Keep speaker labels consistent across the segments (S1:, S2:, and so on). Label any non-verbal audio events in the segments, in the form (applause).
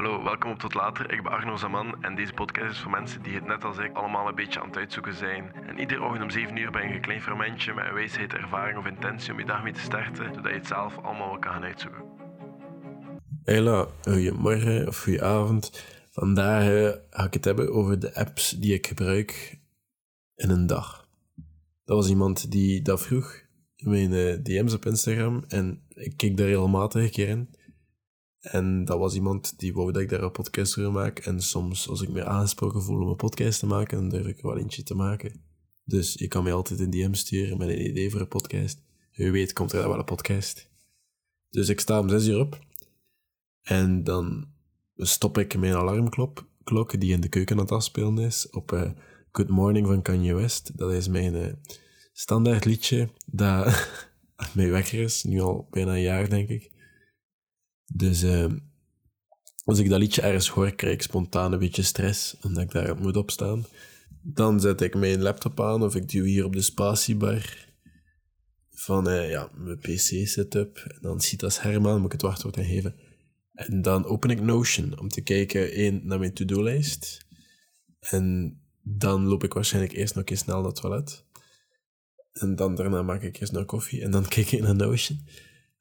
S1: Hallo, welkom op Tot Later. Ik ben Arno Zaman en deze podcast is voor mensen die het net als ik allemaal een beetje aan het uitzoeken zijn. En iedere ochtend om 7 uur ben je een klein fermentje met een wijsheid, ervaring of intentie om je dag mee te starten, zodat je het zelf allemaal wel kan gaan uitzoeken.
S2: Hela, goedemorgen of goedenavond. Vandaag eh, ga ik het hebben over de apps die ik gebruik in een dag. Dat was iemand die dat vroeg in mijn eh, DM's op Instagram en ik keek daar regelmatig een keer in. En dat was iemand die wou dat ik daar een podcast over maak. En soms, als ik me aangesproken voel om een podcast te maken, dan durf ik er wel eentje te maken. Dus je kan mij altijd een DM sturen met een idee voor een podcast. Wie weet komt er wel een podcast. Dus ik sta om zes uur op. En dan stop ik mijn alarmklok klok die in de keuken aan het afspelen is op uh, Good Morning van Kanye West. Dat is mijn uh, standaard liedje dat (laughs) mijn wekker is, nu al bijna een jaar denk ik. Dus uh, als ik dat liedje ergens hoor, krijg ik spontaan een beetje stress, omdat ik daar moet opstaan. Dan zet ik mijn laptop aan of ik duw hier op de spatiebar van uh, ja, mijn PC-setup. En dan ziet dat scherm aan, moet ik het wachtwoord geven. En dan open ik Notion om te kijken één, naar mijn to-do-lijst. En dan loop ik waarschijnlijk eerst nog eens snel naar het toilet. En dan daarna maak ik eerst nog koffie en dan (laughs) kijk ik naar Notion.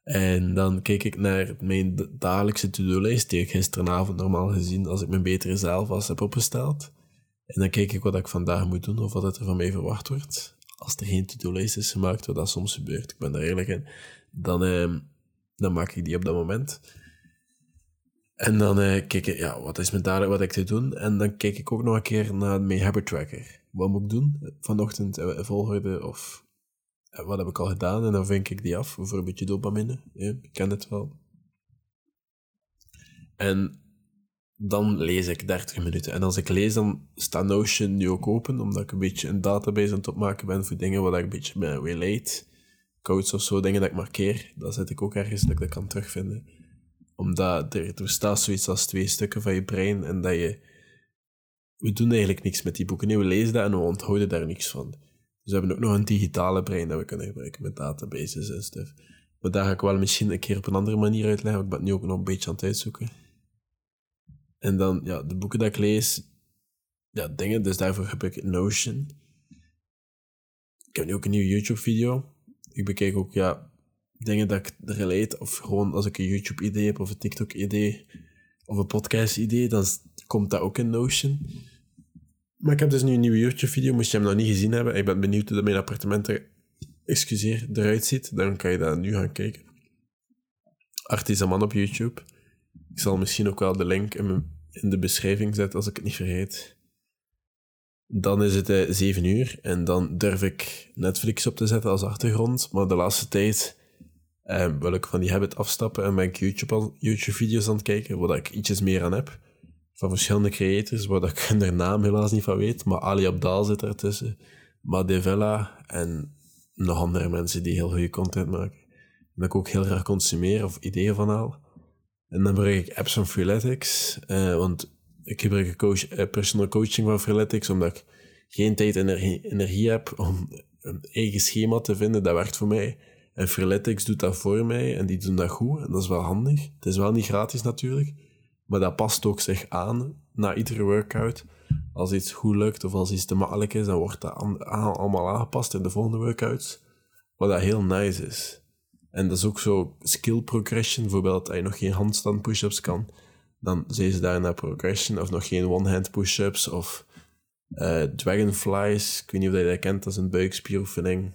S2: En dan kijk ik naar mijn dagelijkse to-do-lijst, die ik gisteravond normaal gezien, als ik mijn betere zelf was, heb opgesteld. En dan kijk ik wat ik vandaag moet doen of wat er van mij verwacht wordt. Als er geen to-do-lijst is gemaakt, wat dat soms gebeurt, ik ben daar eerlijk in, dan, eh, dan maak ik die op dat moment. En dan uh, kijk ik, ja, wat is mijn dadelijk wat ik te doen? En dan kijk ik ook nog een keer naar mijn habit tracker. Wat moet ik doen? Vanochtend uh, volgorde of wat heb ik al gedaan? En dan vink ik die af voor een beetje dopamine. Ik ken het wel. En dan lees ik 30 minuten. En als ik lees, dan staat Notion nu ook open, omdat ik een beetje een database aan het opmaken ben voor dingen waar ik een beetje ben relate. Codes of zo, dingen dat ik markeer. Dat zet ik ook ergens dat ik dat kan terugvinden omdat er, er staat zoiets als twee stukken van je brein en dat je... We doen eigenlijk niks met die boeken. Nee, we lezen dat en we onthouden daar niks van. Dus we hebben ook nog een digitale brein dat we kunnen gebruiken met databases en stuff. Maar daar ga ik wel misschien een keer op een andere manier uitleggen. Ik ben nu ook nog een beetje aan het uitzoeken. En dan, ja, de boeken dat ik lees, ja, dingen. Dus daarvoor heb ik Notion. Ik heb nu ook een nieuwe YouTube-video. Ik bekijk ook, ja, dingen dat ik relate, of gewoon als ik een YouTube-idee heb, of een TikTok-idee, of een podcast-idee, dan komt dat ook in Notion. Maar ik heb dus nu een nieuwe YouTube-video, moest je hem nog niet gezien hebben. Ik ben benieuwd hoe mijn appartement er, excuseer, eruit ziet. Dan kan je dat nu gaan kijken. Artisaman op YouTube. Ik zal misschien ook wel de link in, de beschrijving zetten, als ik het niet vergeet. Dan is het eh, 7 uur en dan durf ik Netflix op te zetten als achtergrond. Maar de laatste tijd uh, wil ik van die habit afstappen en ben ik YouTube-video's YouTube aan het kijken, waar ik ietsjes meer aan heb. Van verschillende creators, waar ik (laughs) hun naam helaas niet van weet. Maar Ali Abdal zit ertussen, Madevella en nog andere mensen die heel goede content maken. Dat ik ook heel graag consumeer of ideeën van haal. En dan gebruik ik apps van Freeletics, uh, want ik gebruik coach, uh, personal coaching van Freeletics, omdat ik geen tijd en energie, energie heb om een eigen schema te vinden. Dat werkt voor mij. En Freeletics doet dat voor mij en die doen dat goed. En dat is wel handig. Het is wel niet gratis natuurlijk. Maar dat past ook zich aan na iedere workout. Als iets goed lukt of als iets te makkelijk is, dan wordt dat allemaal aangepast in de volgende workouts. Wat dat heel nice is. En dat is ook zo skill progression. Bijvoorbeeld, als je nog geen handstand push-ups kan, dan zijn ze daar naar progression. Of nog geen one-hand push-ups of uh, dragonflies. Ik weet niet of je dat kent, dat is een buikspieroefening.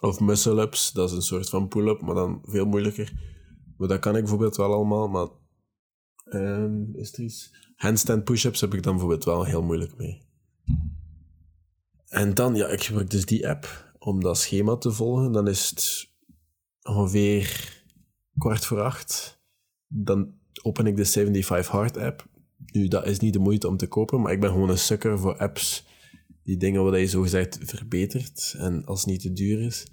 S2: Of muscle-ups, dat is een soort van pull-up, maar dan veel moeilijker. Maar dat kan ik bijvoorbeeld wel allemaal, maar... Um, is er iets? Handstand push-ups heb ik dan bijvoorbeeld wel heel moeilijk mee. En dan, ja, ik gebruik dus die app om dat schema te volgen. Dan is het ongeveer kwart voor acht. Dan open ik de 75 Hard app. Nu, dat is niet de moeite om te kopen, maar ik ben gewoon een sukker voor apps die dingen wat je zogezegd verbetert en als het niet te duur is.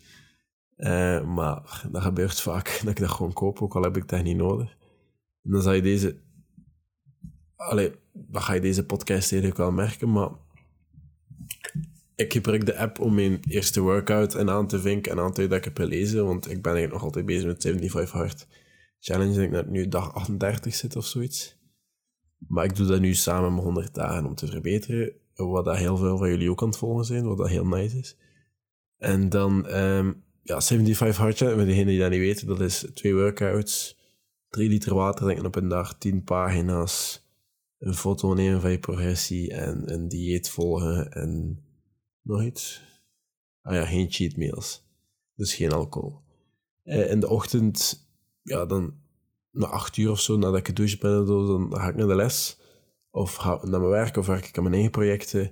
S2: Uh, maar dat gebeurt vaak (laughs) dat ik dat gewoon koop, ook al heb ik dat niet nodig. En dan zal je deze... Allee, dan ga je deze podcast eigenlijk wel merken, maar... Ik gebruik de app om mijn eerste workout en aan te vinken en aan te dat ik heb gelezen, want ik ben eigenlijk nog altijd bezig met 75 Hard Challenge. Dat ik nu dag 38 zit of zoiets. Maar ik doe dat nu samen met 100 dagen om te verbeteren. Wat dat heel veel van jullie ook aan het volgen zijn, wat dat heel nice is. En dan, ehm, ja, 75 Hard Chat, voor degenen die dat niet weten, dat is twee workouts, drie liter water drinken op een dag, tien pagina's, een foto nemen van je progressie en een dieet volgen en nog iets. Ah ja, geen cheat meals. Dus geen alcohol. Eh, in de ochtend, ja, dan na acht uur of zo, nadat ik gedoucht ben, dan ga ik naar de les. Of ga naar mijn werk, of werk ik aan mijn eigen projecten.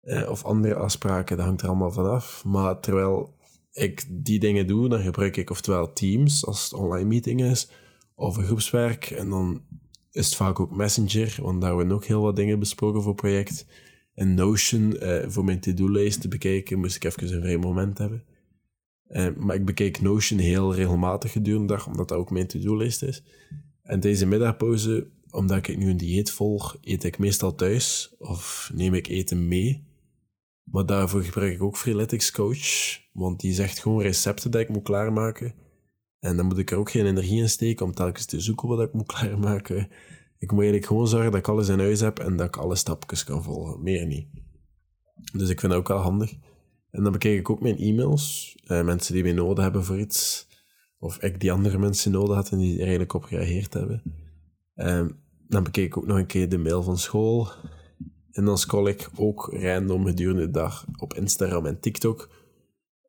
S2: Eh, of andere afspraken, dat hangt er allemaal vanaf. Maar terwijl ik die dingen doe, dan gebruik ik oftewel Teams, als het online meeting is, of een groepswerk. En dan is het vaak ook Messenger, want daar we ook heel wat dingen besproken voor project. En Notion, eh, voor mijn to-do-lijst te bekijken, moest ik even een vrij moment hebben. Eh, maar ik bekijk Notion heel regelmatig gedurende de dag, omdat dat ook mijn to-do-lijst is. En deze middagpauze, omdat ik nu een dieet volg, eet ik meestal thuis of neem ik eten mee. Maar daarvoor gebruik ik ook Freeletics Coach, want die zegt gewoon recepten dat ik moet klaarmaken. En dan moet ik er ook geen energie in steken om telkens te zoeken wat ik moet (laughs) klaarmaken. Ik moet eigenlijk gewoon zorgen dat ik alles in huis heb en dat ik alle stapjes kan volgen. Meer niet. Dus ik vind dat ook wel handig. En dan bekijk ik ook mijn e-mails. Eh, mensen die mij nodig hebben voor iets. Of ik die andere mensen nodig had en die er eigenlijk op gereageerd hebben. Eh, dan bekijk ik ook nog een keer de mail van school. En dan scroll ik ook random gedurende de dag op Instagram en TikTok.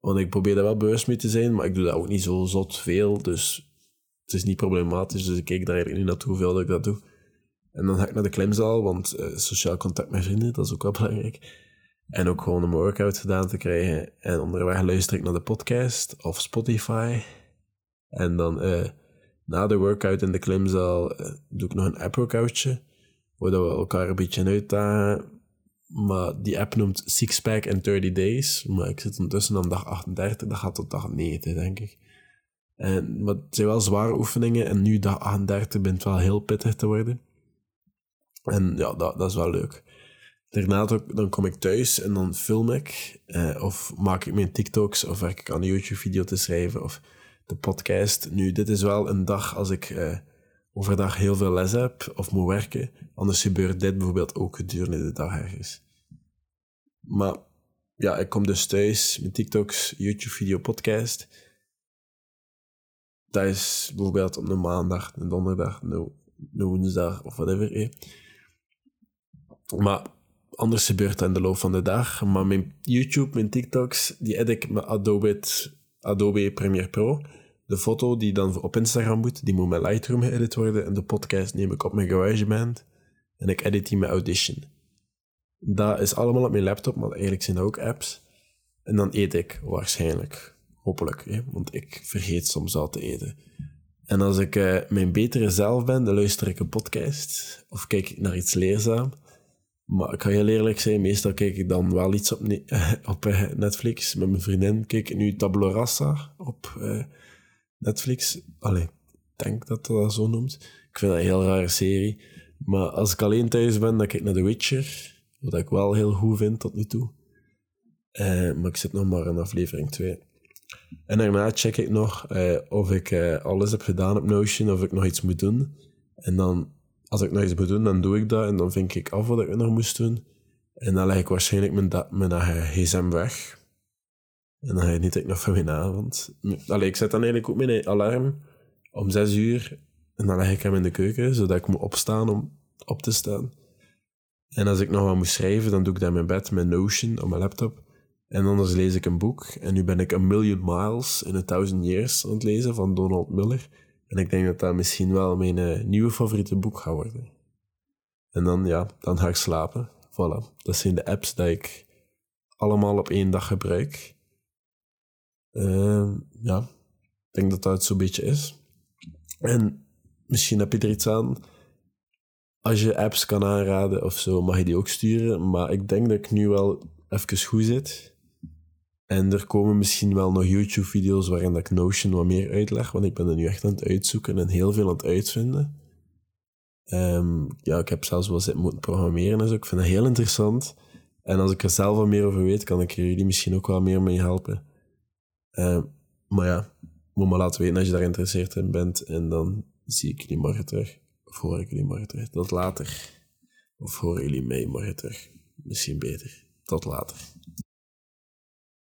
S2: Want ik probeer daar wel bewust mee te zijn, maar ik doe dat ook niet zo zot veel. Dus het is niet problematisch. Dus ik kijk daar eigenlijk niet naartoe hoeveel ik dat doe. En dan ga ik naar de klimzaal, want uh, sociaal contact met vrienden, dat is ook wel belangrijk. En ook gewoon een workout gedaan te krijgen. En onderweg luister ik naar de podcast of Spotify. En dan uh, na de workout in de klimzaal uh, doe ik nog een app-workoutje. Waar we elkaar een beetje uitdagen. Maar die app noemt Sixpack in 30 Days. Maar ik zit ondertussen aan dag 38. Dat gaat tot dag 90, denk ik. En, maar het zijn wel zware oefeningen. En nu dag 38 begint wel heel pittig te worden. En ja, dat, dat is wel leuk. Daarna dan kom ik thuis en dan film ik. Eh, of maak ik mijn TikToks. Of werk ik aan een YouTube-video te schrijven. Of de podcast. Nu, dit is wel een dag als ik eh, overdag heel veel les heb of moet werken. Anders gebeurt dit bijvoorbeeld ook gedurende de dag ergens. Maar ja, ik kom dus thuis met TikToks, YouTube-video, podcast. Dat is bijvoorbeeld op een maandag, een donderdag, een, woensdag of whatever. Eh. Maar anders gebeurt dat in de loop van de dag. Maar mijn YouTube, mijn TikToks, die edit ik met Adobe, Adobe Premiere Pro. De foto die dan op Instagram moet, die moet met Lightroom geëdit worden. En de podcast neem ik op mijn GarageBand. En ik edit die met Audition. Dat is allemaal op mijn laptop, maar eigenlijk zijn dat ook apps. En dan eet ik waarschijnlijk. Hopelijk, hè? want ik vergeet soms al te eten. En als ik uh, mijn betere zelf ben, dan luister ik een podcast. Of kijk ik naar iets leerzaam. Maar ik ga heel eerlijk zijn, meestal kijk ik dan wel iets op, (laughs) op uh, Netflix. Met mijn vriendin kijk ik nu Tabula Rasa op uh, Netflix. Allee, denk dat dat zo noemt. Ik vind dat een heel rare serie. Maar als ik alleen thuis ben, dan kijk ik naar The Witcher. Wat ik wel heel goed vind tot nu toe. Uh, maar ik zit nog maar in aflevering 2. En daarna check ik nog uh, of ik uh, alles heb gedaan op Notion, of ik nog iets moet doen. En dan, als ik nog iets moet doen, dan doe ik dat. En dan vink ik af wat ik nog moest doen. En dan leg ik waarschijnlijk mijn, mijn gsm weg. En dan ga je niet ik nog van mijn avond. Allee, ik zet dan eigenlijk ook mijn alarm om 6 uur. En dan leg ik hem in de keuken, zodat ik moet opstaan om op te staan. En als ik nog wat moet schrijven, dan doe ik dat in mijn bed met Notion op mijn laptop. En anders lees ik een boek. En nu ben ik A Million Miles in a Thousand Years aan het lezen van Donald Miller. En ik denk dat dat misschien wel mijn uh, nieuwe favoriete boek gaat worden. En dan, ja, dan ga ik slapen. Voilà. Dat zijn de apps die ik allemaal op één dag gebruik. Uh, ja, ik denk dat dat het zo'n beetje is. En misschien heb je er iets aan als je apps kan aanraden of zo, mag je die ook sturen. Maar ik denk dat ik nu wel even goed zit. En er komen misschien wel nog YouTube-video's waarin ik Notion wat meer uitleg, want ik ben er nu echt aan het uitzoeken en heel veel aan het uitvinden. Um, ja, ik heb zelfs wel zitten moeten programmeren en zo. Ik vind dat heel interessant. En als ik er zelf wat meer over weet, kan ik jullie misschien ook wel meer mee helpen. Eh, maar ja, moet maar laten weten als je daar geïnteresseerd in bent. En dan zie ik jullie morgen terug. Of hoor ik jullie morgen terug. Tot later. Of horen jullie mee morgen terug. Misschien beter. Tot later.